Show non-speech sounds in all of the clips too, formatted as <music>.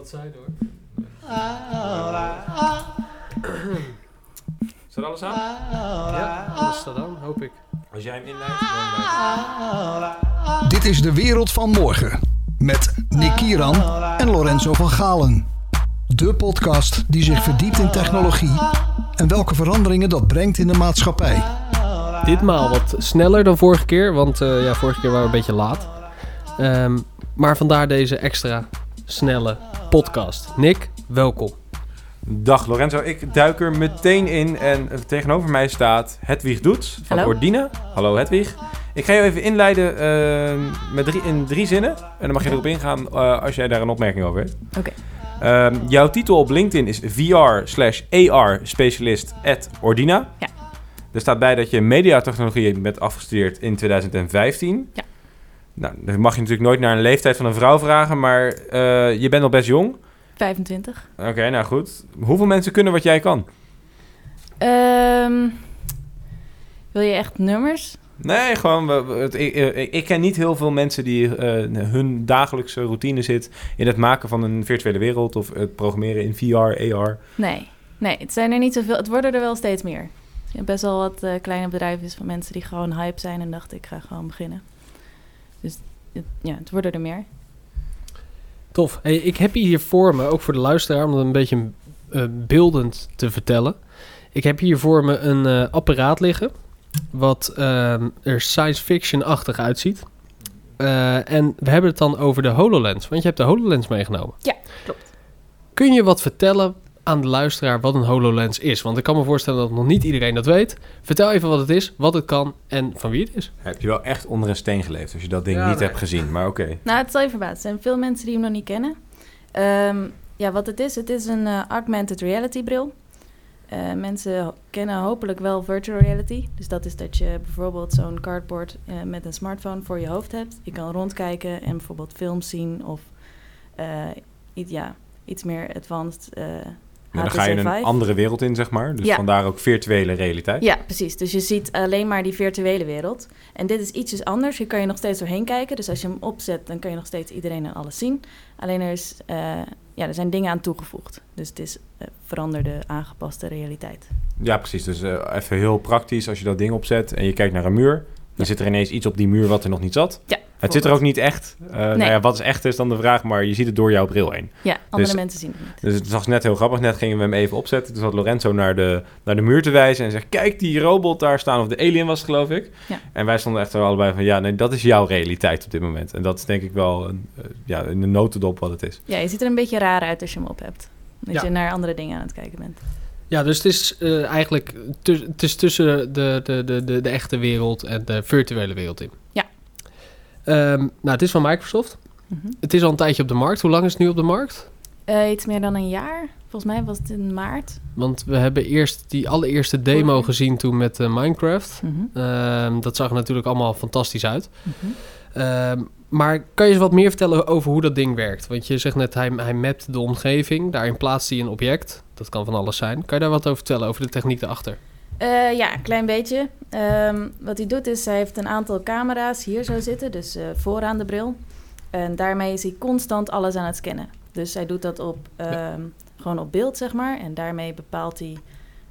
wat zijn hoor. Staat alles aan? Ja, alles staat aan, hoop ik. Als jij hem inleidt, dan Dit is de wereld van morgen. Met Nick Kieran en Lorenzo van Galen. De podcast die zich verdiept in technologie en welke veranderingen dat brengt in de maatschappij. Ditmaal wat sneller dan vorige keer, want eh, ja, vorige keer waren we een beetje laat. Ehm, maar vandaar deze extra snelle podcast. Nick, welkom. Dag Lorenzo, ik duik er meteen in en tegenover mij staat Hedwig Doets van Hallo. Ordina. Hallo Hedwig. Ik ga je even inleiden eh, met drie, in drie zinnen en dan mag je erop ingaan eh, als jij daar een opmerking over hebt. Oké. Ehm, jouw titel op LinkedIn is VR slash AR specialist at Ordina. Ja. Er staat bij dat je mediatechnologie bent afgestudeerd in 2015. Ja. Nou, dan mag je natuurlijk nooit naar een leeftijd van een vrouw vragen, maar eh, je bent nog best jong. 25. Oké, nou goed. Hoeveel mensen kunnen wat jij kan? Ehm, wil je echt nummers? Nee, gewoon. we- we- het- ik, ik, ik ken niet heel veel mensen die eh, hun dagelijkse routine zit in het maken van een virtuele wereld of het programmeren in VR, AR. Nee. Nee, het zijn er niet zoveel. Het worden er wel steeds meer. Best wel wat eh, kleine bedrijfjes van mensen die gewoon hype zijn en dachten ik ga gewoon beginnen. Dus het, ja, het worden er meer. Tof. Hey, ik heb hier voor me, ook voor de luisteraar, om het een beetje eh, beeldend te vertellen. Ik heb hier voor me een eh, apparaat liggen, wat ehm, er science fiction-achtig uitziet. Eh, en we hebben het dan over de HoloLens, want je hebt de HoloLens meegenomen. Ja, klopt. Kun je wat vertellen aan de luisteraar wat een HoloLens is? Want ik kan me voorstellen dat nog niet iedereen dat weet. Vertel even wat het is, wat het kan en van wie het is. Heb je wel echt onder een steen geleefd als je dat ding Ja, niet nee. hebt gezien, maar oké. <laughs> Nou, het zal je verbazen. Er zijn veel mensen die hem nog niet kennen. Ehm, ja, wat het is, het is een eh, augmented reality bril. Eh, mensen kennen hopelijk wel virtual reality. Dus dat is dat je bijvoorbeeld zo'n cardboard eh, met een smartphone voor je hoofd hebt. Je kan rondkijken en bijvoorbeeld films zien of eh, iets, ja, iets meer advanced Maar dan ga je een andere wereld in, zeg maar. Dus Ja. vandaar ook virtuele realiteit. Ja, precies. Dus je ziet alleen maar die virtuele wereld. En dit is ietsjes anders. Hier kan je nog steeds doorheen kijken. Dus als je hem opzet, dan kan je nog steeds iedereen en alles zien. Alleen er, is, eh, ja, er zijn dingen aan toegevoegd. Dus het is eh, veranderde, aangepaste realiteit. Ja, precies. Dus eh, even heel praktisch, als je dat ding opzet en je kijkt naar een muur, dan Ja. zit er ineens iets op die muur wat er nog niet zat. Ja, Het zit er ook niet echt. Eh, nou Nee. ja, wat is echt is dan de vraag, maar je ziet het door jouw bril heen. Ja, andere Dus- mensen zien het niet. Dus het was net heel grappig. Net gingen we hem even opzetten. Toen zat Lorenzo naar de, naar de muur te wijzen en zegt... Kijk, die robot daar staan. Of de alien was het, geloof ik. Ja. En wij stonden echt zo allebei van... Ja, nee, dat is jouw realiteit op dit moment. En dat is denk ik wel een, eh, ja, in de notendop wat het is. Ja, je ziet er een beetje raar uit als je hem op hebt. Dat Ja. je naar andere dingen aan het kijken bent. Ja, dus het is eh, eigenlijk tu- het is tussen de, de, de, de, de echte wereld en de virtuele wereld in. Ehm, nou, het is van Microsoft. Mhm. Het is al een tijdje op de markt. Hoe lang is het nu op de markt? Eh, iets meer dan een jaar. Volgens mij was het in maart. Want we hebben eerst die allereerste demo gezien toen met eh, Minecraft. Mhm. Ehm, dat zag er natuurlijk allemaal fantastisch uit. Mhm. Ehm, maar kan je eens wat meer vertellen over hoe dat ding werkt? Want je zegt net, hij, hij mapt de omgeving. Daarin plaatst hij een object. Dat kan van alles zijn. Kan je daar wat over vertellen, over de techniek erachter? Eh, ja, een klein beetje. Ehm, wat hij doet is, hij heeft een aantal camera's hier zo zitten, dus eh, vooraan de bril. En daarmee is hij constant alles aan het scannen. Dus hij doet dat op, ehm, gewoon op beeld, zeg maar. En daarmee bepaalt hij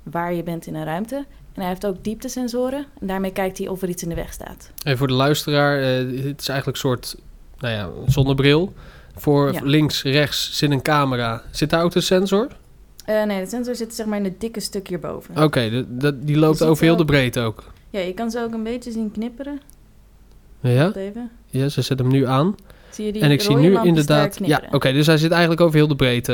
waar je bent in een ruimte. En hij heeft ook dieptesensoren. En daarmee kijkt hij of er iets in de weg staat. En voor de luisteraar, eh, het is eigenlijk een soort nou ja, zonnebril. Voor Ja. links, rechts zit een camera. Zit daar ook de sensor? Eh, nee, de sensor zit zeg maar in het dikke stuk hierboven. Oké, die loopt over heel de breedte ook. Ja, je kan ze ook een beetje zien knipperen. Ja, even. ja ze zet hem nu aan. Zie je die en ik zie nu inderdaad... Ja, oké, dus hij zit eigenlijk over heel de breedte.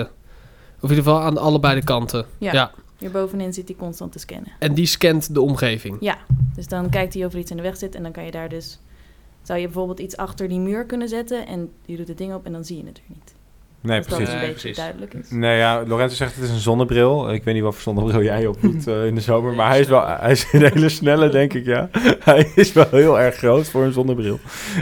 Of in ieder geval aan allebei de kanten. Ja. ja. Hierbovenin zit hij constant te scannen. En die scant de omgeving. Ja, dus dan kijkt hij of er iets in de weg zit en dan kan je daar dus... Zou je bijvoorbeeld iets achter die muur kunnen zetten en je doet het ding op en dan zie je het er niet. Nee, dus dat precies. het een Nee, beetje precies. duidelijk is. Nee, ja, Lorenzo zegt het is een zonnebril. Ik weet niet wat voor zonnebril jij op doet <laughs> eh, in de zomer. Maar hij is wel hij is een hele snelle, denk ik, ja. <laughs> Hij is wel heel erg groot voor een zonnebril.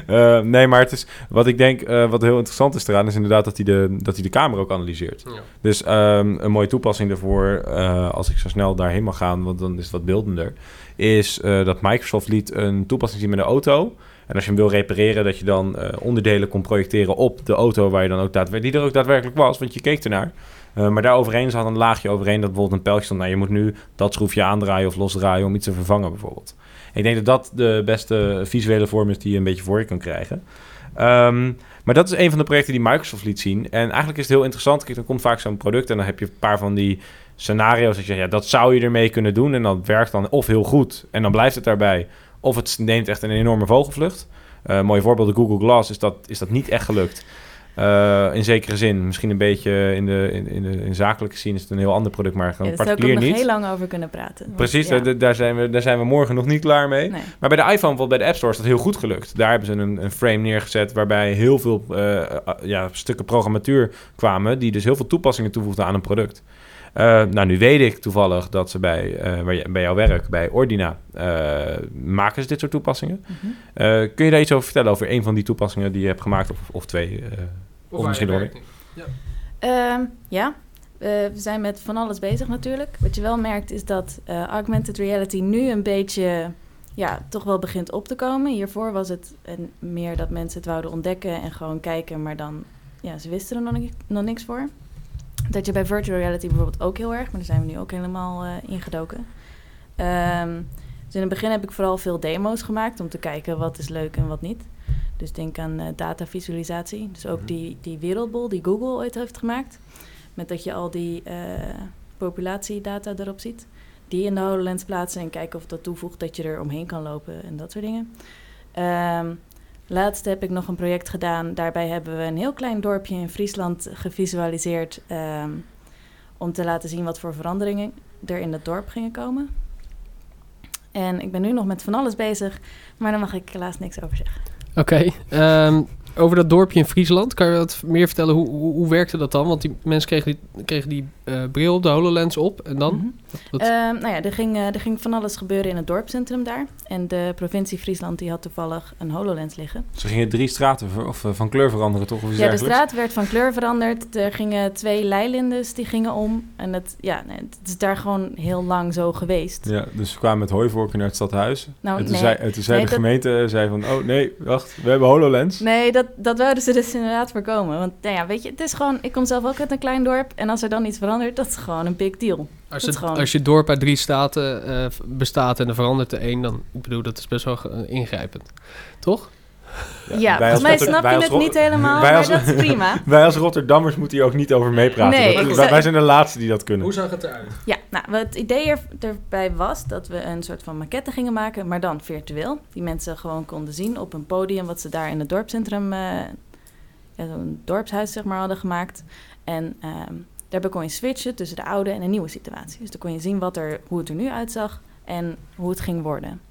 Eh, nee, maar het is, wat ik denk, eh, wat heel interessant is eraan... is inderdaad dat hij de, dat hij de camera ook analyseert. Ja. Dus ehm, een mooie toepassing daarvoor, eh, als ik zo snel daarheen mag gaan... want dan is het wat beeldender... is eh, dat Microsoft liet een toepassing zien met een auto... En als je hem wil repareren, dat je dan eh, onderdelen kon projecteren op de auto waar je dan ook daadwer- die er ook daadwerkelijk was, want je keek ernaar. Eh, maar daar overheen zat een laagje overheen dat bijvoorbeeld een pijltje stond. Nou, je moet nu dat schroefje aandraaien of losdraaien om iets te vervangen bijvoorbeeld. Ik denk dat dat de beste visuele vorm is die je een beetje voor je kan krijgen. Ehm, maar dat is een van de projecten die Microsoft liet zien. En eigenlijk is het heel interessant. Kijk, dan komt vaak zo'n product en dan heb je een paar van die scenario's. Dat je ja, dat zou je ermee kunnen doen. En dat werkt dan of heel goed en dan blijft het daarbij. Of het neemt echt een enorme vogelvlucht. Eh mooie voorbeeld, de Google Glass, is dat, is dat niet echt gelukt. Eh, in zekere zin. Misschien een beetje in de, in, in de in zakelijke zin is het een heel ander product, maar Ja, gewoon daar zou ik ook particulier nog niet. heel lang over kunnen praten. Want, Precies, ja, daar, daar, zijn we, daar zijn we morgen nog niet klaar mee. nee. Maar bij de iPhone, bijvoorbeeld bij de App Store, is dat heel goed gelukt. Daar hebben ze een, een frame neergezet waarbij heel veel eh, ja, stukken programmatuur kwamen, die dus heel veel toepassingen toevoegden aan een product. Eh, nou, nu weet ik toevallig dat ze bij, eh, waar je- bij jouw werk, bij Ordina, eh, maken ze dit soort toepassingen. Mhm. Eh, kun je daar iets over vertellen, over een van die toepassingen die je hebt gemaakt, of, of twee? eh? Of misschien wel Ehm, ja, Eh, we zijn met van alles bezig natuurlijk. Wat je wel merkt is dat eh, augmented reality nu een beetje, ja, toch wel begint op te komen. Hiervoor was het een, meer dat mensen het wouden ontdekken en gewoon kijken, maar dan, ja, ze wisten er nog, nog niks voor. Dat je bij virtual reality bijvoorbeeld ook heel erg, maar daar zijn we nu ook helemaal eh, ingedoken. Ehm, dus in het begin heb ik vooral veel demo's gemaakt om te kijken wat is leuk en wat niet. Dus denk aan eh, datavisualisatie. Dus ook Mhm. die, die wereldbol die Google ooit heeft gemaakt. Met dat je al die eh, populatiedata erop ziet. Die in de HoloLens plaatsen en kijken of dat toevoegt dat je er omheen kan lopen en dat soort dingen. Ehm laatst heb ik nog een project gedaan. Daarbij hebben we een heel klein dorpje in Friesland gevisualiseerd. ehm, om te laten zien wat voor veranderingen er in het dorp gingen komen. En ik ben nu nog met van alles bezig, maar daar mag ik helaas niks over zeggen. Oké, ehm, over dat dorpje in Friesland, kan je wat meer vertellen? Hoe, hoe, hoe werkte dat dan? Want die mensen kregen die, kregen die eh, bril, de HoloLens op en dan? Mhm. Wat- Ehm, nou ja, er ging, eh, er ging van alles gebeuren in het dorpscentrum daar. En de provincie Friesland die had toevallig een HoloLens liggen. Ze gingen drie straten of, eh, van kleur veranderen, toch? Of Ja, de straat werd van kleur veranderd. Er gingen twee leilindes die gingen om. En het, ja, het is daar gewoon heel lang zo geweest. Ja, dus ze kwamen met hooivorken naar het stadhuis. Nou, en toen nee. zei, en toen zei Nee, de gemeente eh, zei van... Oh, nee, wacht, we hebben HoloLens. Nee, dat, dat wouden ze dus inderdaad voorkomen. Want nou ja, weet je, het is gewoon... Ik kom zelf ook uit een klein dorp. En als er dan iets verandert, dat is gewoon een big deal. Als, het, als je dorp uit drie staten eh, bestaat en er verandert er één, dan, ik bedoel, dat is best wel ingrijpend. Toch? Ja, wij volgens mij Rotter- snap je het niet helemaal, wij maar als- dat is prima. <laughs> Wij als Rotterdammers moeten hier ook niet over meepraten. Nee, Dat- ik wij, zijn de laatste die dat kunnen. zag het eruit? Ja, nou, het idee er, erbij was dat we een soort van maquette gingen maken, maar dan virtueel. Die mensen gewoon konden zien op een podium wat ze daar in het dorpscentrum, eh, ja, zo'n dorpshuis zeg maar, hadden gemaakt. En ehm, daarbij kon je switchen tussen de oude en een nieuwe situatie. Dus dan kon je zien wat er, hoe het er nu uitzag en hoe het ging worden.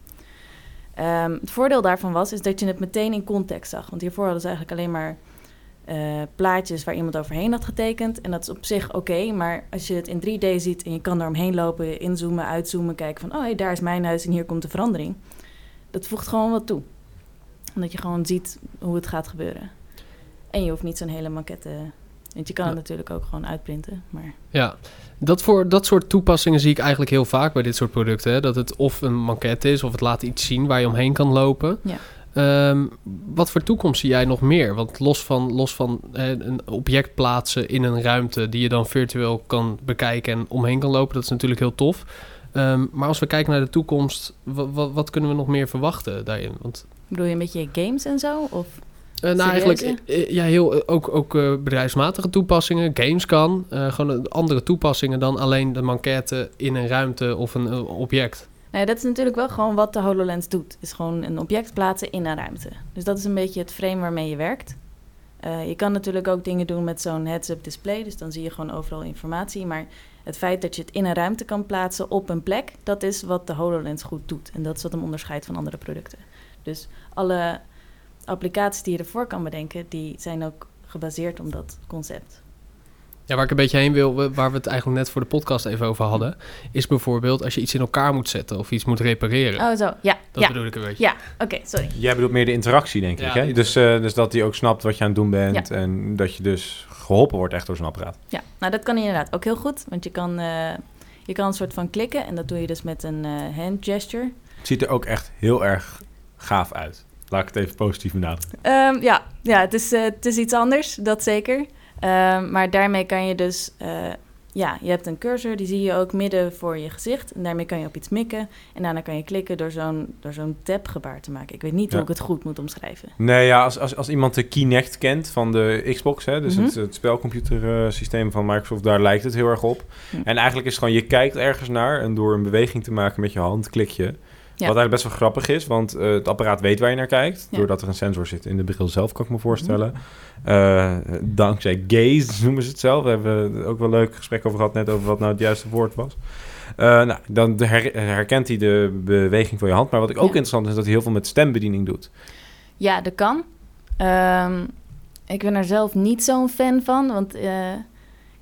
Ehm, het voordeel daarvan was is dat je het meteen in context zag. Want hiervoor hadden ze eigenlijk alleen maar eh, plaatjes waar iemand overheen had getekend. En dat is op zich oké, maar als je het in 3D ziet en je kan er omheen lopen, inzoomen, uitzoomen, kijken van, oh hey, daar is mijn huis en hier komt de verandering. Dat voegt gewoon wat toe. Omdat je gewoon ziet hoe het gaat gebeuren. En je hoeft niet zo'n hele maquette, want je kan het Ja. natuurlijk ook gewoon uitprinten. Maar Ja, dat, voor, dat soort toepassingen zie ik eigenlijk heel vaak bij dit soort producten. Hè? Dat het of een maquette is of het laat iets zien waar je omheen kan lopen. Ja. Ehm, wat voor toekomst zie jij nog meer? Want los van, los van hè, een object plaatsen in een ruimte die je dan virtueel kan bekijken en omheen kan lopen, dat is natuurlijk heel tof. Ehm, maar als we kijken naar de toekomst, wa- wat kunnen we nog meer verwachten daarin? Want bedoel je een beetje games en zo? Of nou, Serieuze? eigenlijk eh, ja, heel, eh, ook, ook eh, bedrijfsmatige toepassingen, games kan. eh, gewoon eh, andere toepassingen dan alleen de manquette in een ruimte of een eh, object. Nou ja, dat is natuurlijk wel gewoon wat de HoloLens doet. Is gewoon een object plaatsen in een ruimte. Dus dat is een beetje het frame waarmee je werkt. Eh, je kan natuurlijk ook dingen doen met zo'n heads-up display. Dus dan zie je gewoon overal informatie. Maar het feit dat je het in een ruimte kan plaatsen op een plek... dat is wat de HoloLens goed doet. En dat is wat hem onderscheidt van andere producten. Dus alle applicaties die je ervoor kan bedenken... die zijn ook gebaseerd op dat concept. Ja, waar ik een beetje heen wil, waar we het eigenlijk net voor de podcast even over hadden, is bijvoorbeeld als je iets in elkaar moet zetten of iets moet repareren. Oh, zo. Ja, dat ja. bedoel ik een beetje. Ja, oké, sorry. Jij bedoelt meer de interactie, denk Ja. ik. Hè? Dus, eh, dus dat hij ook snapt wat je aan het doen bent. En dat je dus geholpen wordt echt door zo'n apparaat. Ja, nou dat kan inderdaad ook heel goed. Want je kan, eh, je kan een soort van klikken en dat doe je dus met een eh, hand gesture. Het ziet er ook echt heel erg gaaf uit. Laat ik het even positief benadrukken. Ehm, ja, ja het, is, eh, het is iets anders, dat zeker. Ehm, maar daarmee kan je dus... eh, ja, je hebt een cursor, die zie je ook midden voor je gezicht. En daarmee kan je op iets mikken. En daarna kan je klikken door zo'n, door zo'n tab-gebaar te maken. Ik weet niet Ja. hoe ik het goed moet omschrijven. Nee, ja, als, als, als iemand de Kinect kent van de Xbox, hè, dus Mhm. het, het spelcomputersysteem van Microsoft, daar lijkt het heel erg op. Hm. En eigenlijk is het gewoon, je kijkt ergens naar en door een beweging te maken met je hand klik je. Wat eigenlijk best wel grappig is, want eh, het apparaat weet waar je naar kijkt. Mhm. Doordat er een sensor zit in de bril zelf, kan ik me voorstellen. Eh, dankzij gaze <laughs> noemen ze het zelf. We hebben ook wel een leuk gesprek over gehad, net over wat nou het juiste woord was. Eh, nou, dan her- herkent hij de beweging van je hand. Maar wat ik ook Ja. interessant is, dat hij heel veel met stembediening doet. Ja, dat kan. Ehm, ik ben er zelf niet zo'n fan van, want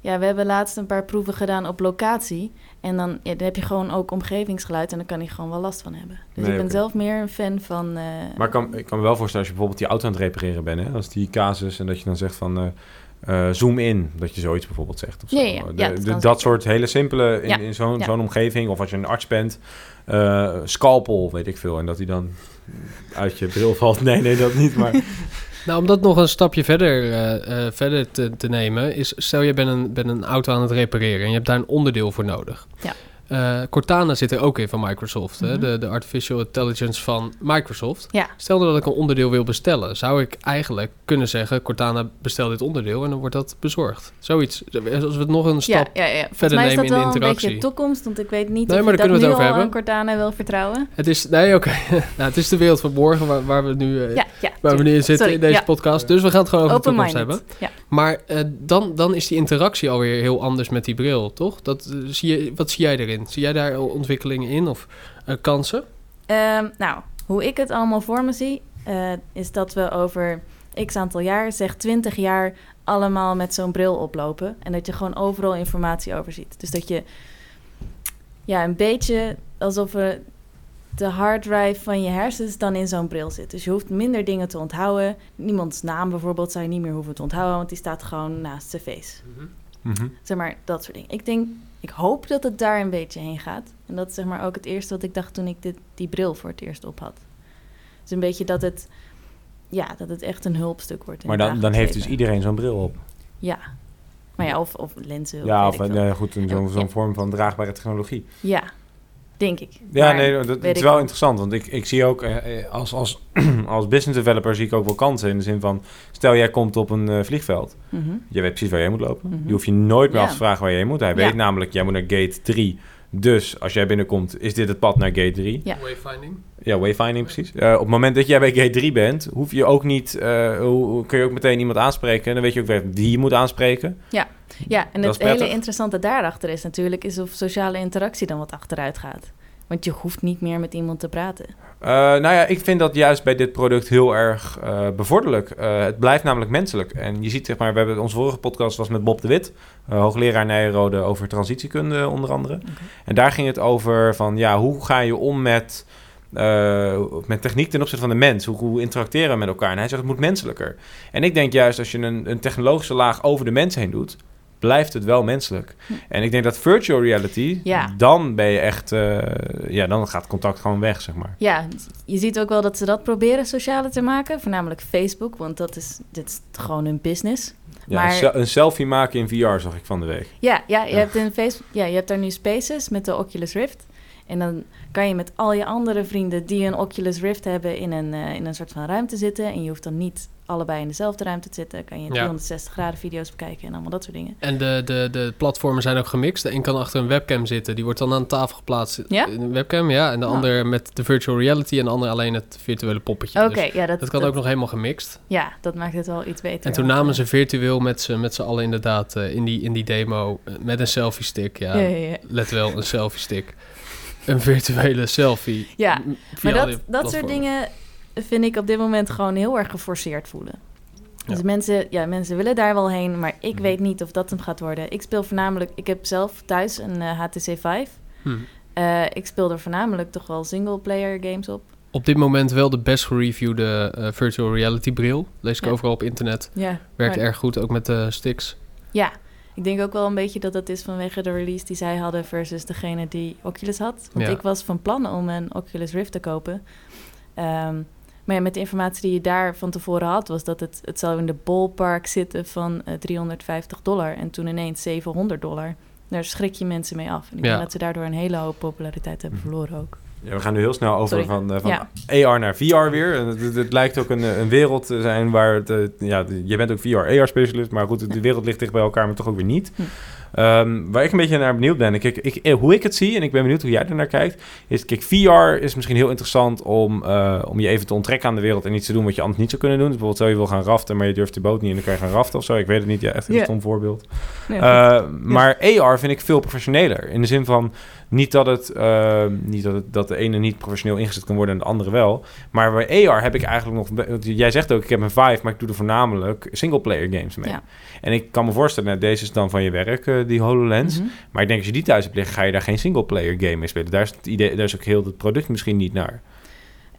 ja, we hebben laatst een paar proeven gedaan op locatie. En dan, ja, dan heb je gewoon ook omgevingsgeluid en dan kan hij gewoon wel last van hebben. Dus Nee, ik ben zelf meer een fan van... eh, Maar ik kan, ik kan me wel voorstellen als je bijvoorbeeld die auto aan het repareren bent, hè, als die casus en dat je dan zegt van eh, eh, zoom in, dat je zoiets bijvoorbeeld zegt. Of zo. Ja, ja, ja. De- Ja, dat de- dat soort hele simpele in, in zo'n omgeving, of als je een arts bent, scalpel, weet ik veel, en dat die dan uit je bril valt. <laughs> Nee, nee, dat niet, maar <laughs> Nou, om dat nog een stapje verder, eh, eh, verder te, nemen, is stel je bent een, een auto aan het repareren en je hebt daar een onderdeel voor nodig. Ja. Eh, Cortana zit er ook in van Microsoft, hè? Mhm. De, de artificial intelligence van Microsoft. ja, Stel dat ik een onderdeel wil bestellen, zou ik eigenlijk kunnen zeggen: Cortana, bestel dit onderdeel en dan wordt dat bezorgd. Zoiets. Als we het nog een stap. ja, ja, ja. Volgens verder mij is nemen dat in de wel een interactie. beetje toekomst, want ik weet niet Nee, of maar ik dat nu al over aan Cortana wil vertrouwen. Het is. Nee, oké. <laughs> nou, het is de wereld van morgen waar, waar we nu. eh, Ja, ja. Waar we nu in zitten Sorry, in deze ja. podcast. Dus we gaan het gewoon over de toekomst hebben. Ja. Maar eh, dan, dan is die interactie alweer heel anders met die bril, toch? Dat, eh, zie je, wat zie jij erin? Zie jij daar ontwikkelingen in of eh, kansen? Ehm, nou, hoe ik het allemaal voor me zie, eh, is dat we over x aantal jaar, zeg 20 jaar, allemaal met zo'n bril oplopen. En dat je gewoon overal informatie over ziet. Dus dat je ja, een beetje alsof we de harddrive van je hersens dan in zo'n bril zit. Dus je hoeft minder dingen te onthouden. Niemands naam bijvoorbeeld zou je niet meer hoeven te onthouden, want die staat gewoon naast zijn face. Mhm. Zeg maar, dat soort dingen. Ik denk, ik hoop dat het daar een beetje heen gaat. En dat is zeg maar ook het eerste wat ik dacht toen ik dit, die bril voor het eerst op had. Dus een beetje dat het, ja, dat het echt een hulpstuk wordt. In maar dan, dan heeft dus iedereen zo'n bril op. Ja. Maar ja, of, of lenzen. Ja, of nee, goed, een- zo'n Ja. zo'n vorm van draagbare technologie. Ja, denk ik. Ja, Maar nee, dat, is wel interessant. Want ik, ik zie ook eh, eh, als, als, <clears throat> als business developer zie ik ook wel kansen. In de zin van, stel jij komt op een eh, vliegveld. Mhm. Je weet precies waar jij moet lopen. Mhm. Je hoeft je nooit meer Ja. af te vragen waar jij moet. Hij Ja. weet namelijk, jij moet naar gate 3. Dus als jij binnenkomt, is dit het pad naar gate 3. Ja. Wayfinding. Ja, wayfinding precies. Eh, op het moment dat jij bij gate 3 bent, hoef je ook niet, eh, hoe, kun je ook meteen iemand aanspreken. En dan weet je ook weer wie je moet aanspreken. Ja, en Dat het hele interessante daarachter is natuurlijk... is of sociale interactie dan wat achteruit gaat. Want je hoeft niet meer met iemand te praten. Eh, nou ja, ik vind dat juist bij dit product heel erg eh, bevorderlijk. Eh, het blijft namelijk menselijk. En je ziet, zeg maar, we hebben onze vorige podcast was met Bob de Wit, hoogleraar Nijrode over transitiekunde onder andere. En daar ging het over van, ja, hoe ga je om met, met techniek ten opzichte van de mens? Hoe, hoe interacteren we met elkaar? En hij zegt, het moet menselijker. En ik denk juist, als je een, een technologische laag over de mens heen doet, blijft het wel menselijk. En ik denk dat virtual reality, Ja. dan ben je echt, eh, ja, dan gaat contact gewoon weg, zeg maar. Ja, je ziet ook wel dat ze dat proberen socialer te maken. Voornamelijk Facebook, want dat is, dit is gewoon hun business. Ja, Maar- een, sel- een selfie maken in VR zag ik van de week. Ja, ja, je. Hebt in Facebook, ja, je hebt daar nu Spaces met de Oculus Rift. En dan kan je met al je andere vrienden die een Oculus Rift hebben in een, eh, in een soort van ruimte zitten. En je hoeft dan niet allebei in dezelfde ruimte te zitten. Kan je 360 graden video's bekijken en allemaal dat soort dingen. En de, de, de platformen zijn ook gemixt. De een kan achter een webcam zitten. Die wordt dan aan tafel geplaatst. Ja? Een webcam, ja. En de Oh. ander met de virtual reality. En de ander alleen het virtuele poppetje. Oké, Dus ja, dat, dat kan ook nog helemaal gemixt. Ja, dat maakt het wel iets beter. En toen namen ze virtueel met z'n met z'n allen inderdaad eh, in, die, in die demo eh, met een selfie stick. Ja, ja, ja. let wel, een selfie stick. Een virtuele selfie. Ja, Maar dat, dat soort dingen vind ik op dit moment gewoon heel erg geforceerd voelen. Dus Ja. mensen, ja, mensen willen daar wel heen, maar ik Mhm. weet niet of dat hem gaat worden. Ik speel voornamelijk, ik heb zelf thuis een eh, HTC 5. Hm. Eh, ik speel er voornamelijk toch wel single-player games op. Op dit moment wel de best gereviewde eh, virtual reality bril. Lees ik Ja. overal op internet. Ja, Werkt maar- erg goed, ook met de sticks. Ja, ik denk ook wel een beetje dat dat is vanwege de release die zij hadden versus degene die Oculus had. Want Ja. ik was van plan om een Oculus Rift te kopen. Ehm, Maar ja, met de informatie die je daar van tevoren had, was dat het, het zou in de ballpark zitten van eh, 350 dollar. En toen ineens 700 dollar. Daar schrik je mensen mee af. En ik Ja. denk dat ze daardoor een hele hoop populariteit hebben Mhm. verloren ook. Ja, we gaan nu heel snel over Sorry. van, eh, van Ja. AR naar VR weer. En Het, het, het lijkt ook een, een wereld te zijn waar... Het, eh, ja, je bent ook VR-AR-specialist, maar goed, de wereld ligt dicht bij elkaar, maar toch ook weer niet. Hm. Ehm, waar ik een beetje naar benieuwd ben, ik, eh, hoe ik het zie, en ik ben benieuwd hoe jij er naar kijkt, is, kijk, VR is misschien heel interessant om, om je even te onttrekken aan de wereld en iets te doen wat je anders niet zou kunnen doen. Dus bijvoorbeeld, stel je wil gaan raften, maar je durft de boot niet en dan kan je gaan raften of zo. Ik weet het niet, ja, echt een stom voorbeeld. Maar AR vind ik veel professioneler. In de zin van niet dat het, eh, niet dat, het dat de ene niet professioneel ingezet kan worden en de andere wel. Maar bij AR heb ik eigenlijk nog. Jij zegt ook, ik heb een Vive, maar ik doe er voornamelijk singleplayer games mee. Ja. En ik kan me voorstellen, nou, deze is dan van je werk, eh, die HoloLens. Mhm. Maar ik denk als je die thuis hebt liggen, ga je daar geen singleplayer game mee spelen. Daar is het idee, daar is ook heel het product misschien niet naar.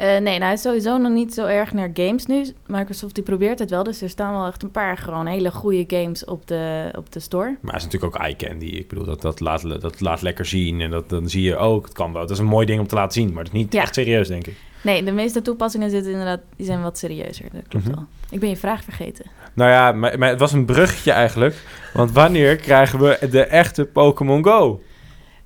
Eh, nee, nou, is sowieso nog niet zo erg naar games nu. Microsoft die probeert het wel, dus er staan wel echt een paar gewoon hele goede games op de, op de store. Maar het is natuurlijk ook eye candy. Ik bedoel, dat, dat, laat, dat laat lekker zien. En dat, dan zie je ook, het kan wel. Dat is een mooi ding om te laten zien. Maar dat is niet Ja. echt serieus, denk ik. Nee, de meeste toepassingen zitten inderdaad, die zijn wat serieuzer. Dat klopt Mhm. wel. Ik ben je vraag vergeten. Nou ja, maar, maar het was een bruggetje eigenlijk. Want wanneer krijgen we de echte Pokémon Go?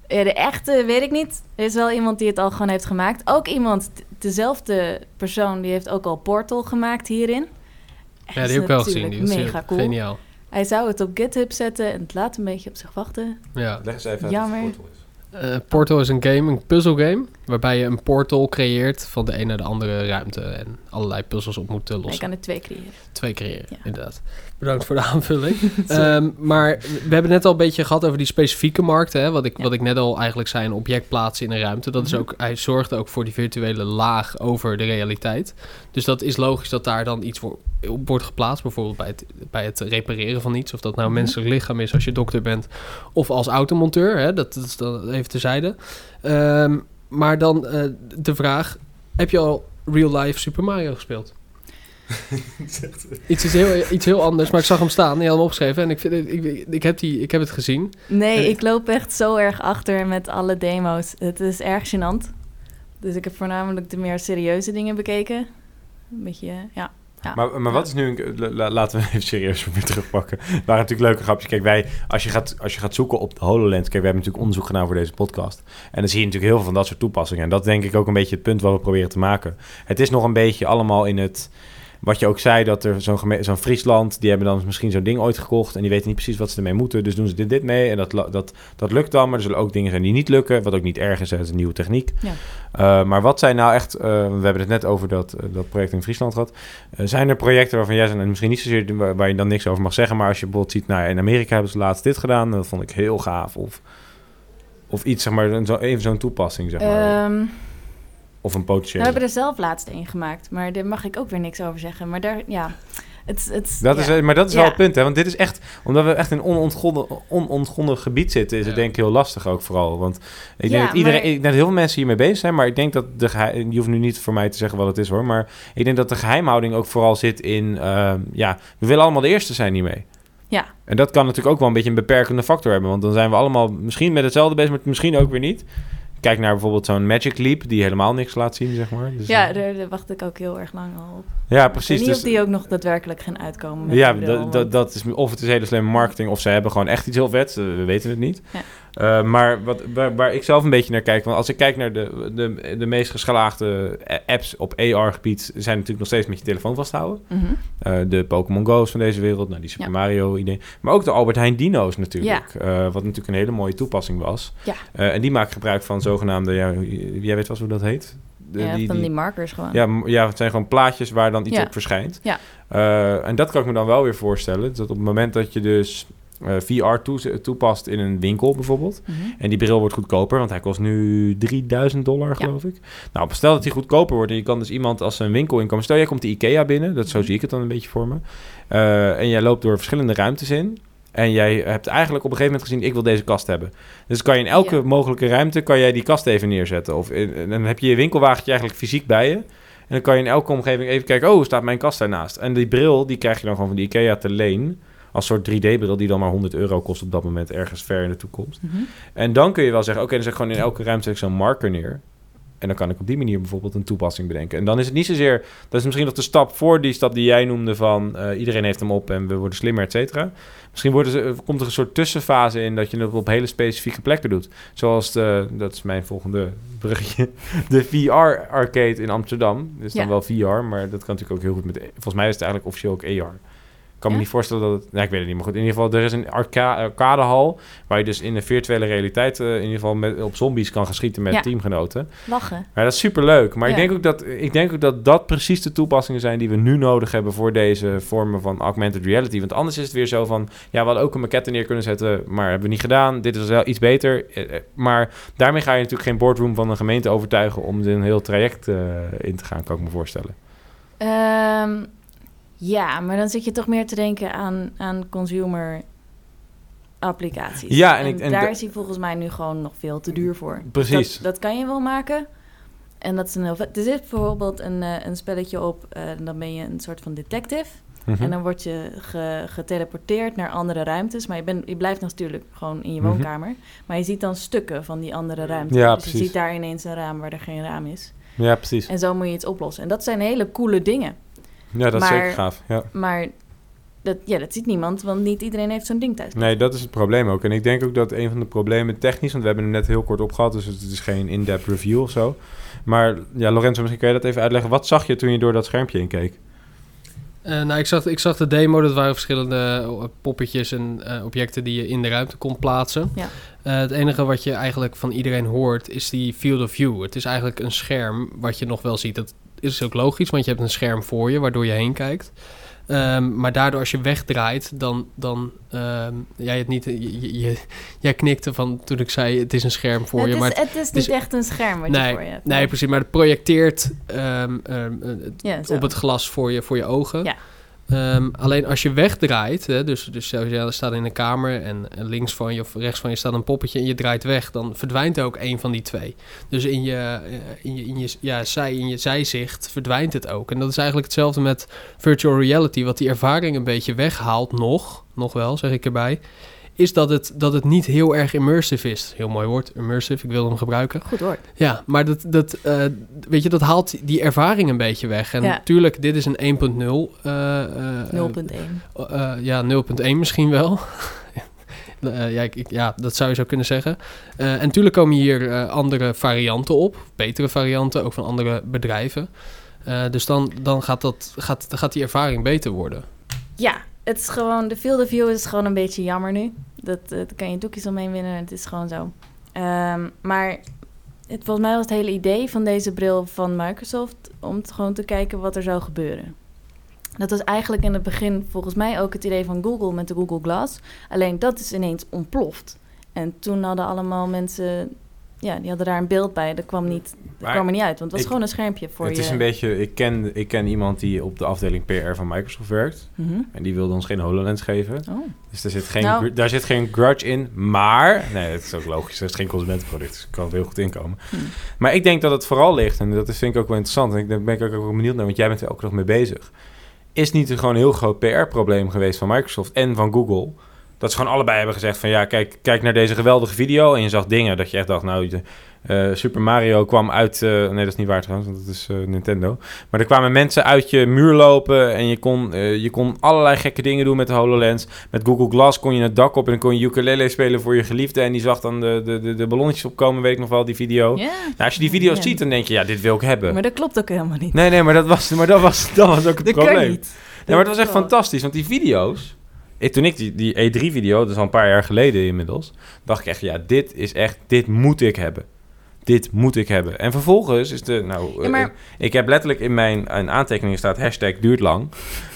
Ja, de echte weet ik niet. Er is wel iemand die het al gewoon heeft gemaakt. Ook iemand, dezelfde persoon, die heeft ook al Portal gemaakt hierin. Ja, Is die heb ik wel gezien. natuurlijk Die was mega cool. geniaal. Hij zou het op GitHub zetten en het laat een beetje op zich wachten. Ja. Leg eens even Jammer. wat Portal is. Eh, Portal is een game, een puzzelgame, waarbij je een portal creëert van de een naar de andere ruimte en allerlei puzzels op moet lossen. kan er twee creëren. Twee creëren, Ja. inderdaad. Bedankt voor de aanvulling. <laughs> Ehm, maar we hebben net al een beetje gehad over die specifieke markten. Hè? Wat, ik, Ja. wat ik net al eigenlijk zei, een object plaatsen in een ruimte. Dat is Mhm. ook, hij zorgt ook voor die virtuele laag over de realiteit. Dus dat is logisch dat daar dan iets voor, op wordt geplaatst. Bijvoorbeeld bij het, bij het repareren van iets. Of dat nou een Mhm. menselijk lichaam is als je dokter bent. Of als automonteur. Hè? Dat, dat is dan even terzijde. Ehm, maar dan eh, de vraag, heb je al real life Super Mario gespeeld? <laughs> Iets, is heel, iets heel anders, maar ik zag hem staan. Die had hem opgeschreven en ik, vind, het- ik, ik, heb die, ik heb het gezien. Nee, ik loop echt zo erg achter met alle demo's. Het is erg gênant. Dus ik heb voornamelijk de meer serieuze dingen bekeken. Een beetje, ja. Maar, maar wat is nu... Laten we even serieus <laughs> weer terugpakken. Waren natuurlijk leuke grapjes. Kijk, wij... Als je gaat, als je gaat zoeken op de HoloLens... Kijk, we hebben natuurlijk onderzoek gedaan voor deze podcast. En dan zie je natuurlijk heel veel van dat soort toepassingen. En dat denk ik ook een beetje het punt wat we proberen te maken. Het is nog een beetje allemaal in het... Wat je ook zei, dat er zo'n zo'n Friesland... die hebben dan misschien zo'n ding ooit gekocht... en die weten niet precies wat ze ermee moeten. Dus doen ze dit, dit mee en dat, dat, dat lukt dan. Maar er zullen ook dingen zijn die niet lukken... wat ook niet erg is, het is een nieuwe techniek. Ja. Uh, maar wat zijn nou echt... uh, we hebben het net over dat, uh, dat project in Friesland gehad. Zijn er projecten waarvan jij zijn... en misschien niet zozeer waar, waar je dan niks over mag zeggen... maar als je bijvoorbeeld ziet... nou, in Amerika hebben ze laatst dit gedaan... dat vond ik heel gaaf. Of, of iets, zeg maar, zo, even zo'n toepassing, zeg maar. Um, of een potentiële. We hebben er zelf laatst een gemaakt, maar daar mag ik ook weer niks over zeggen. Maar daar, ja... Het, het, dat is, maar dat is wel het punt, hè? Want dit is echt... Omdat we echt in een onontgonnen, onontgonnen gebied zitten... is het Ja. denk ik heel lastig ook vooral. Want ik denk Ja, dat iedereen... maar- Ik denk dat heel veel mensen hiermee bezig zijn... maar ik denk dat de geheim... Je hoeft nu niet voor mij te zeggen wat het is, hoor. Maar ik denk dat de geheimhouding ook vooral zit in... ehm, ja, we willen allemaal de eerste zijn hiermee. Ja. En dat kan natuurlijk ook wel een beetje een beperkende factor hebben. Want dan zijn we allemaal misschien met hetzelfde bezig... maar misschien ook weer niet. Kijk naar bijvoorbeeld zo'n Magic Leap... die helemaal niks laat zien, zeg maar. Dus, Ja, eh, daar, daar wacht ik ook heel erg lang al op. ja precies. weet niet Dus, of die ook nog daadwerkelijk gaan uitkomen. Met ja, dat, dat, dat is, of het is hele slimme marketing, of ze hebben gewoon echt iets heel vets. eh, We weten het niet. Ja. Eh, maar wat, waar, waar ik zelf een beetje naar kijk, want als ik kijk naar de, de, de meest geslaagde apps op AR-gebied, zijn natuurlijk nog steeds met je telefoon vasthouden. Mhm. Eh, de Pokémon Go's van deze wereld, nou, die Super Ja. Mario-idee. Maar ook de Albert Heijn Dino's natuurlijk, eh, wat natuurlijk een hele mooie toepassing was. Ja. En die maken gebruik van zogenaamde, ja, jij weet wel hoe dat heet? De- ja, die- van die- markers gewoon. ja, ja, het zijn gewoon plaatjes waar dan iets Ja. op verschijnt. Ja. En dat kan ik me dan wel weer voorstellen. Dat op het moment dat je dus VR toe- toepast in een winkel bijvoorbeeld... Mhm. en die bril wordt goedkoper, want hij kost nu 3000 dollar, Ja. geloof ik. Nou, stel dat hij goedkoper wordt en je kan dus iemand als een winkel inkomen... Stel, jij komt de IKEA binnen, dat, zo Mhm. zie ik het dan een beetje voor me. Eh, en jij loopt door verschillende ruimtes in... En jij hebt eigenlijk op een gegeven moment gezien... ik wil deze kast hebben. Dus kan je in elke Ja. mogelijke ruimte... kan jij die kast even neerzetten. Of in- en dan heb je je winkelwagentje eigenlijk fysiek bij je... En dan kan je in elke omgeving even kijken... oh, staat mijn kast daarnaast? En die bril, die krijg je dan gewoon van de IKEA te leen... als soort 3D-bril die dan maar 100 euro kost op dat moment... ergens ver in de toekomst. Mhm. En dan kun je wel zeggen... oké, dan zet ik gewoon in elke ruimte zo'n marker neer... En dan kan ik op die manier bijvoorbeeld een toepassing bedenken. En dan is het niet zozeer... Dat is misschien nog de stap voor die stap die jij noemde van... eh, iedereen heeft hem op en we worden slimmer, et cetera. Misschien worden ze, komt er een soort tussenfase in... dat je het op hele specifieke plekken doet. Zoals de... Dat is mijn volgende <laughs> bruggetje. De VR-arcade in Amsterdam. Dat is dan Ja. wel VR, maar dat kan natuurlijk ook heel goed met... Volgens mij is het eigenlijk officieel ook AR. Ik kan me niet voorstellen dat het... Nou, ik weet het niet, maar goed. In ieder geval, er is een arca arcadehal... waar je dus in de virtuele realiteit... eh, in ieder geval met, op zombies kan gaan schieten met teamgenoten. Lachen. Maar dat is superleuk. Maar ik, denk ook dat, ik denk ook dat dat precies de toepassingen zijn... die we nu nodig hebben voor deze vormen van augmented reality. Want anders is het weer zo van... ja, we hadden ook een maquette neer kunnen zetten... maar hebben we niet gedaan. Dit is wel iets beter. Eh, eh, Maar daarmee ga je natuurlijk geen boardroom van een gemeente overtuigen... om een heel traject in te gaan, kan ik me voorstellen. Ehm, ja, maar dan zit je toch meer te denken aan, aan consumer applicaties. Ja, en ik- en daar da- is hij volgens mij nu gewoon nog veel te duur voor. Precies. Dat, dat kan je wel maken. En dat is een heel. Er zit bijvoorbeeld een, eh, een spelletje op. eh, dan ben je een soort van detective. Mhm. En dan word je ge- geteleporteerd naar andere ruimtes. Maar je, bent, je blijft natuurlijk gewoon in je Mhm. woonkamer. Maar je ziet dan stukken van die andere ruimte. Ja, dus je precies. ziet daar ineens een raam waar er geen raam is. Ja, precies. En zo moet je iets oplossen. En dat zijn hele coole dingen. Ja, dat is zeker gaaf. Ja. Maar dat, ja, dat ziet niemand, want niet iedereen heeft zo'n ding thuis. Nee, dat is het probleem ook. En ik denk ook dat een van de problemen technisch... want we hebben hem net heel kort opgehad... dus het is geen in-depth review of zo. Maar ja, Lorenzo, misschien kan je dat even uitleggen. Wat zag je toen je door dat schermpje heen keek? Eh, nou, ik zag, ik zag de demo. Dat waren verschillende eh, poppetjes en eh, objecten die je in de ruimte kon plaatsen. Ja. Eh, het enige wat je eigenlijk van iedereen hoort is die field of view. Het is eigenlijk een scherm wat je nog wel ziet. Dat is ook logisch, want je hebt een scherm voor je waardoor je heen kijkt. Ehm, maar daardoor als je wegdraait, dan... dan ehm, jij, het niet, je, je- je- jij knikte van toen ik zei het is een scherm voor het, je. is, maar het- het is niet is- echt een scherm wat je nee, voor je hebt. nee, precies. Maar het projecteert Ja, zo. op het glas voor je, voor je ogen. Ja. Ehm, alleen als je wegdraait, hè, dus, dus je staat in een kamer en, en links van je of rechts van je staat een poppetje en je draait weg, dan verdwijnt ook een van die twee. Dus in je, eh, in je, in je, ja, zij, in je zijzicht verdwijnt het ook. En dat is eigenlijk hetzelfde met virtual reality, wat die ervaring een beetje weghaalt, nog, nog wel, zeg ik erbij, is dat het, dat het niet heel erg immersive is. Heel mooi woord, immersive, ik wil hem gebruiken. Goed hoor. Ja, maar dat, dat, eh, weet je, dat haalt die ervaring een beetje weg. En Ja. natuurlijk, dit is een 1.0. eh, eh, 0.1. eh, ja, 0.1 misschien wel. <laughs> Eh, ja, ik, ik- ja, dat zou je zo kunnen zeggen. Eh, en natuurlijk komen hier andere varianten op. Betere varianten, ook van andere bedrijven. Dus dan, dan gaat, dat, gaat, gaat die ervaring beter worden. Ja, het is gewoon, de field of view is gewoon een beetje jammer nu. Dat, daar kan je doekjes omheen winnen, het is gewoon zo. Ehm, maar het, volgens mij was het hele idee van deze bril van Microsoft... om gewoon te kijken wat er zou gebeuren. Dat was eigenlijk in het begin volgens mij ook het idee van Google met de Google Glass. Alleen dat is ineens ontploft. En toen hadden allemaal mensen... Ja, die hadden daar een beeld bij. Dat kwam, niet, dat Maar kwam er niet uit, want het was ik- gewoon een schermpje voor het je. is een beetje... Ik ken, ik ken iemand die op de afdeling PR van Microsoft werkt. Mhm. En die wilde ons geen HoloLens geven. Oh. Dus daar zit, geen, Nou. daar zit geen grudge in. Maar... Nee, het is ook logisch. Het is geen consumentenproduct. Dus kan heel goed inkomen. Hm. Maar ik denk dat het vooral ligt... En dat is- vind ik ook wel interessant. En ik ben ik ook wel benieuwd naar. Want jij bent er ook nog mee bezig. Is niet een gewoon een heel groot PR-probleem geweest van Microsoft en van Google... Dat ze gewoon allebei hebben gezegd van... Ja, kijk, kijk naar deze geweldige video. En je zag dingen dat je echt dacht... Nou, eh, Super Mario kwam uit... eh, nee, dat is niet waar trouwens. Want dat is eh, Nintendo. Maar er kwamen mensen uit je muur lopen en je kon, je kon allerlei gekke dingen doen met de HoloLens. Met Google Glass kon je het dak op en dan kon je ukulele spelen voor je geliefde. En die zag dan de, de, de, de ballonnetjes opkomen, weet ik nog wel, die video. Nou, als je die video's ziet, dan denk je, ja, dit wil ik hebben. maar dat klopt ook helemaal niet. Nee, nee, maar dat was, maar dat was, <laughs> dat was ook het dat probleem. kan niet. Nee, maar het was echt fantastisch, want die video's... Ik, toen ik die, die E3-video, dat is al een paar jaar geleden inmiddels... dacht ik echt, ja, dit is echt... Dit moet ik hebben. Dit moet ik hebben. En vervolgens is de... Nou, Ja, maar- eh, ik heb letterlijk in mijn in aantekeningen staat... hashtag duurt lang.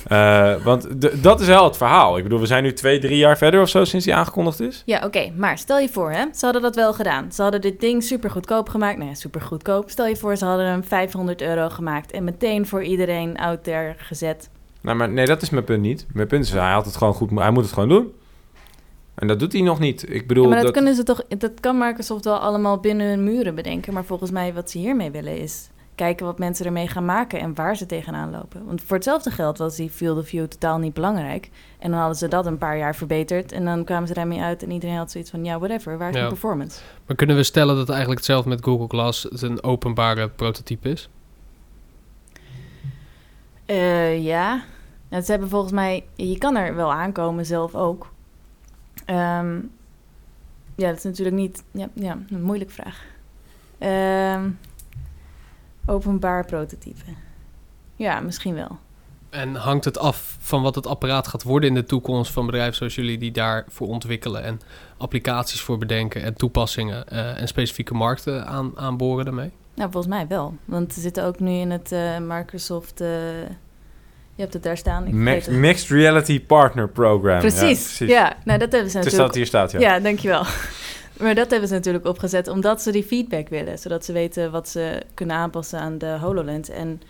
Eh, want de- dat is wel het verhaal. Ik bedoel, we zijn nu twee, drie jaar verder of zo... sinds die aangekondigd is. Ja, oké, maar stel je voor, hè, ze hadden dat wel gedaan. Ze hadden dit ding super goedkoop gemaakt. Nou ja, super goedkoop. Stel je voor, ze hadden hem 500 euro gemaakt en meteen voor iedereen out there gezet. Nou, maar nee, dat is mijn punt niet. Mijn punt is, hij, had het gewoon goed, hij moet het gewoon doen. En dat doet hij nog niet. Ik bedoel, Ja, maar dat, dat, kunnen ze toch, dat kan Microsoft wel allemaal binnen hun muren bedenken. Maar volgens mij wat ze hiermee willen is... kijken wat mensen ermee gaan maken en waar ze tegenaan lopen. Want voor hetzelfde geld was die field of view totaal niet belangrijk. En dan hadden ze dat een paar jaar verbeterd en dan kwamen ze daarmee uit en iedereen had zoiets van, ja, whatever, waar is Ja. de performance? Maar kunnen we stellen dat eigenlijk hetzelfde met Google Glass het een openbare prototype is? Eh, ja. Nou, ze hebben volgens mij... Je kan er wel aankomen zelf ook. Ehm, ja, dat is natuurlijk niet... Ja, ja een moeilijke vraag. Ehm, openbaar prototype. Ja, misschien wel. En hangt het af van wat het apparaat gaat worden in de toekomst van bedrijven zoals jullie die daarvoor ontwikkelen en applicaties voor bedenken en toepassingen eh, en specifieke markten aan, aanboren daarmee? Nou, volgens mij wel. Want ze zitten ook nu in het eh, Microsoft... eh, je hebt het daar staan. Ik Max- het. Mixed Reality Partner Program. Precies. Ja, nou dat hebben ze natuurlijk... dat hier staat, ja. Ja, dankjewel. <laughs> Maar dat hebben ze natuurlijk opgezet omdat ze die feedback willen. Zodat ze weten wat ze kunnen aanpassen aan de HoloLens. En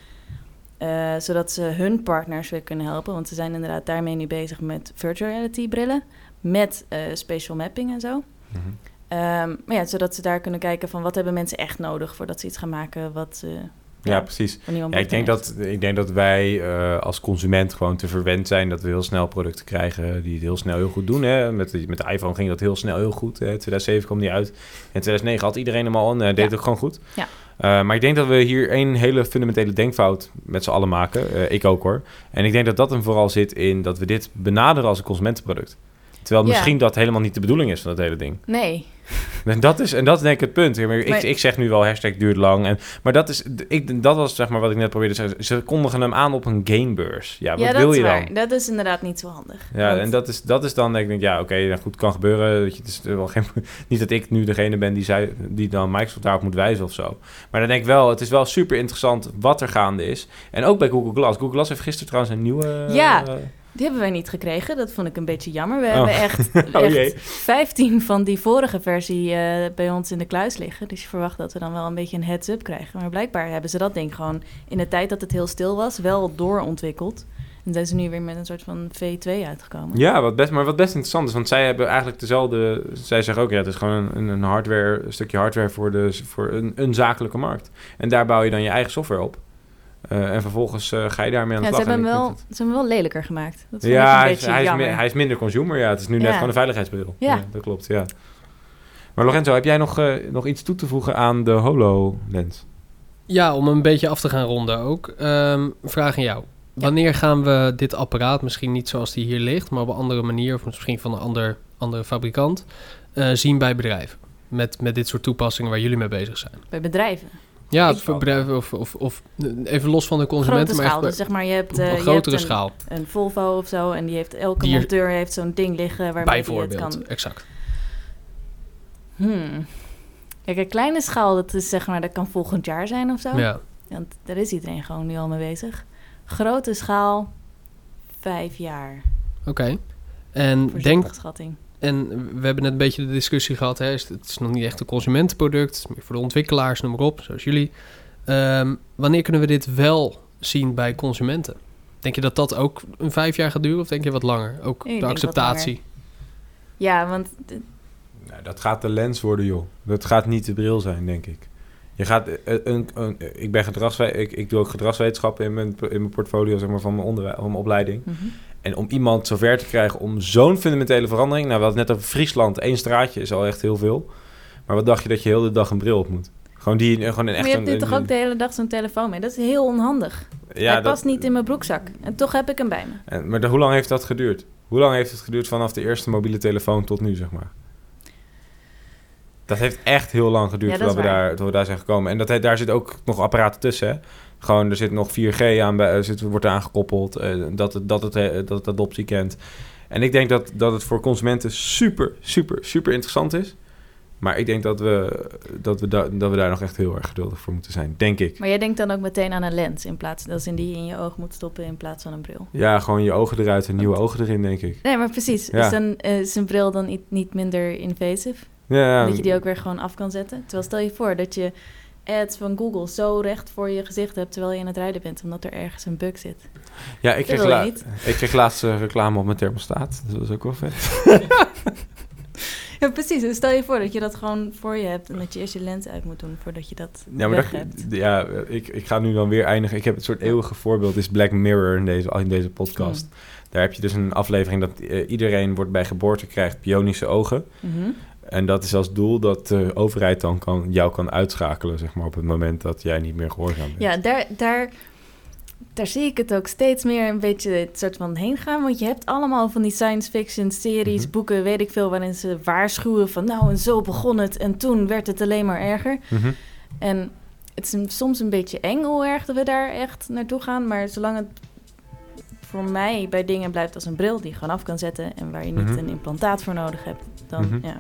eh, zodat ze hun partners weer kunnen helpen. Want ze zijn inderdaad daarmee nu bezig met virtual reality brillen. Met eh spatial mapping en zo. Mhm. Ehm, maar ja, zodat ze daar kunnen kijken van wat hebben mensen echt nodig voordat ze iets gaan maken wat eh Ja, precies. Ja, ik, denk dat, ik denk dat wij eh, als consument gewoon te verwend zijn dat we heel snel producten krijgen die het heel snel heel goed doen. Hè? Met, de, met de iPhone ging dat heel snel heel goed. Hè? 2007 kwam die uit. In 2009 had iedereen hem al en eh, deed Ja. het ook gewoon goed. Ja. Maar ik denk dat we hier een hele fundamentele denkfout met z'n allen maken. Ik ook hoor. En ik denk dat dat hem vooral zit in dat we dit benaderen als een consumentenproduct. Terwijl Ja. misschien dat helemaal niet de bedoeling is van dat hele ding. Nee, <laughs> En dat is, en dat is denk ik het punt. Ik, ik, Maar- ik zeg nu wel hashtag duurt lang. En, maar dat, is, ik, dat was zeg maar wat ik net probeerde te zeggen. Ze kondigen hem aan op een gamebeurs. Ja, wat ja, wil je waar. dan? Dat is inderdaad niet zo handig. Ja, Want- en dat is, dat is dan denk ik, ja, oké, goed, kan gebeuren. Weet je, het is wel geen, <laughs> niet dat ik nu degene ben die, zei, die dan Microsoft daarop moet wijzen of zo. Maar dan denk ik wel, het is wel super interessant wat er gaande is. En ook bij Google Glass. Google Glass heeft gisteren trouwens een nieuwe... Ja. Die hebben wij niet gekregen. Dat vond ik een beetje jammer. We Oh. hebben echt, <laughs> Oh echt jee. 15 van die vorige versie eh, bij ons in de kluis liggen. Dus je verwacht dat we dan wel een beetje een heads-up krijgen. Maar blijkbaar hebben ze dat ding gewoon in de tijd dat het heel stil was, wel doorontwikkeld. En zijn ze nu weer met een soort van V2 uitgekomen. Ja, wat best, maar wat best interessant is, want zij hebben eigenlijk dezelfde. Zij zeggen ook, ja, het is gewoon een, een hardware, een stukje hardware voor, de, voor een, een zakelijke markt. En daar bouw je dan je eigen software op. Eh, en vervolgens eh, ga je daarmee aan de Ja, ze slag. hebben, En hem ik wel, ze hebben hem wel lelijker gemaakt. Dat ja, hij is, beetje hij, is jammer. mi- hij is minder consumer. Ja, het is nu net gewoon een veiligheidsbril. Ja. dat klopt. Ja. Maar Lorenzo, heb jij nog, eh, nog iets toe te voegen aan de HoloLens? Ja, om een beetje af te gaan ronden ook. Ehm, vraag aan jou. Wanneer gaan we dit apparaat, misschien niet zoals die hier ligt, maar op een andere manier, of misschien van een ander, andere fabrikant, eh, zien bij bedrijven? Met, met dit soort toepassingen waar jullie mee bezig zijn. Bij bedrijven. Ja, Ik- voor bedrijven of, of, of even los van de consumenten, maar schaal. echt Dus zeg maar, je hebt, op eh, een je grotere hebt een, schaal. een Volvo of zo. En die heeft, elke Die er- monteur heeft zo'n ding liggen waarmee hij het Bijvoorbeeld, kan exact. Hmm. Kijk, een kleine schaal, dat is zeg maar, dat kan volgend jaar zijn of zo. Ja. Want daar is iedereen gewoon nu al mee bezig. Grote schaal, vijf jaar. Oké. En denk, schatting. En we hebben net een beetje de discussie gehad. Hè, het is nog niet echt een consumentenproduct, het is meer voor de ontwikkelaars, noem maar op, zoals jullie. Ehm, wanneer kunnen we dit wel zien bij consumenten? Denk je dat dat ook een vijf jaar gaat duren of denk je wat langer? Ook de acceptatie. Ja, want Nou, dat gaat de lens worden, joh. Dat gaat niet de bril zijn, denk ik. Je gaat, eh, een, een, ik ben gedragswe ik, ik doe ook gedragswetenschappen in mijn, in mijn portfolio zeg maar, van, mijn onderwijs, van mijn opleiding. mhm. En om iemand zover te krijgen om zo'n fundamentele verandering... Nou, we hadden net over Friesland. één straatje is al echt heel veel. Maar wat dacht je dat je heel de dag een bril op moet? Gewoon die, gewoon een maar echt... je hebt nu toch ook de hele dag zo'n telefoon mee? Dat is heel onhandig. ja, Hij dat- past niet in mijn broekzak. En toch heb ik hem bij me. En, maar de- hoe lang heeft dat geduurd? Hoe lang heeft het geduurd vanaf de eerste mobiele telefoon tot nu, zeg maar? Dat heeft echt heel lang geduurd Ja, voordat we, daar, tot we daar zijn gekomen. En dat, he- daar zit ook nog apparaten tussen, hè? Gewoon, er zit nog 4G aan, bij, zit, wordt aangekoppeld, eh, dat, het, dat, het, dat het adoptie kent. En ik denk dat, dat het voor consumenten super, super, super interessant is. Maar ik denk dat we, dat, we da- dat we daar nog echt heel erg geduldig voor moeten zijn, denk ik. Maar jij denkt dan ook meteen aan een lens in plaats... Dat in die je in je oog moet stoppen in plaats van een bril. Ja, gewoon je ogen eruit en nieuwe ogen erin, denk ik. Nee, maar precies. Ja. Is, een, eh, is een bril dan niet, niet minder invasive? Ja, Dat je die ook weer gewoon af kan zetten. Terwijl stel je voor dat je ads van Google zo recht voor je gezicht hebt terwijl je aan het rijden bent, omdat er ergens een bug zit. Ja, ik kreeg, la- ik kreeg laatst eh, reclame op mijn thermostaat. Dus dat was ook wel vet. <laughs> Ja, precies. Dus stel je voor dat je dat gewoon voor je hebt... en dat je eerst je lens uit moet doen voordat je dat Ja, maar weg dat, hebt. ja, ik, ik ga nu dan weer eindigen. Ik heb het soort eeuwige voorbeeld, is Black Mirror in deze, in deze podcast. Hmm. Daar heb je dus een aflevering dat eh, iedereen wordt bij geboorte krijgt bionische ogen. Mhm. En dat is als doel dat de overheid dan kan, jou kan uitschakelen, zeg maar, op het moment dat jij niet meer gehoorzaam bent. Ja, daar, daar, daar zie ik het ook steeds meer een beetje het soort van heen gaan. Want je hebt allemaal van die science fiction series, Mhm. boeken, weet ik veel... waarin ze waarschuwen van nou, en zo begon het... en toen werd het alleen maar erger. Mhm. En het is soms een beetje eng hoe erg dat we daar echt naartoe gaan. Maar zolang het voor mij bij dingen blijft als een bril die je gewoon af kan zetten... en waar je niet Mhm. een implantaat voor nodig hebt... dan, ja,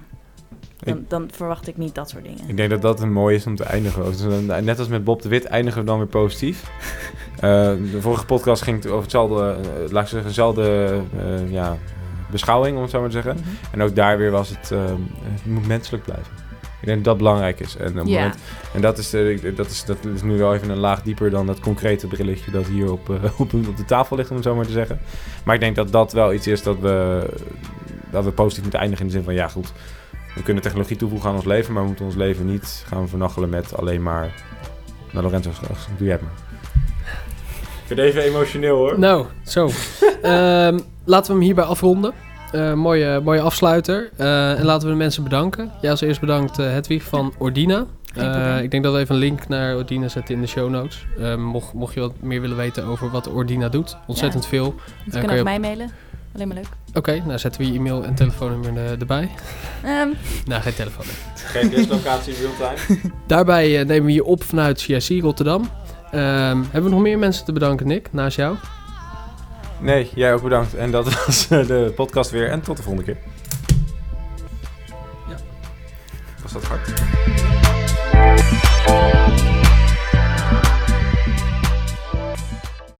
dan, dan verwacht ik niet dat soort dingen. Ik denk dat dat een mooi is om te eindigen. Eh, Net als met Bob de Wit eindigen we dan weer positief. <laughs> Eh, de vorige podcast ging het over hetzelfde, eh, laat ik zeggen, dezelfde ja, beschouwing, om het zo maar te zeggen. Mhm. En ook daar weer was het, het moet menselijk blijven. Ik denk dat dat belangrijk is. En, op het Ja. moment, en dat, is, dat, is, dat is nu wel even een laag dieper dan dat concrete brilletje dat hier op, <laughs> op, op de tafel ligt, om het zo maar te zeggen. Maar ik denk dat dat wel iets is dat we, dat we positief moeten eindigen in de zin van, ja goed, we kunnen technologie toevoegen aan ons leven, maar we moeten ons leven niet gaan vernachelen met alleen maar... Nou, Lorenzo, doe jij het maar. Ik vind even emotioneel hoor. Nou, zo. <laughs> Ehm, laten we hem hierbij afronden. Eh, mooie, mooie afsluiter. Eh, en laten we de mensen bedanken. Ja, als eerst bedankt eh, Hedwig van Ordina. Eh, ik denk dat we even een link naar Ordina zetten in de show notes. Mocht, mocht je wat meer willen weten over wat Ordina doet. Ontzettend veel. Ze kan kunnen je ook op- mij mailen. Alleen maar leuk. Oké, nou zetten we je e-mail en telefoonnummer eh, erbij. Ehm, <laughs> Nou, geen telefoon. Geen dislocatie real-time. <laughs> Daarbij eh, nemen we je op vanuit CIC Rotterdam. Ehm, hebben we nog meer mensen te bedanken, Nick, naast jou? Nee, jij ook bedankt. En dat was eh, de podcast weer. En tot de volgende keer. Ja. Was dat hard?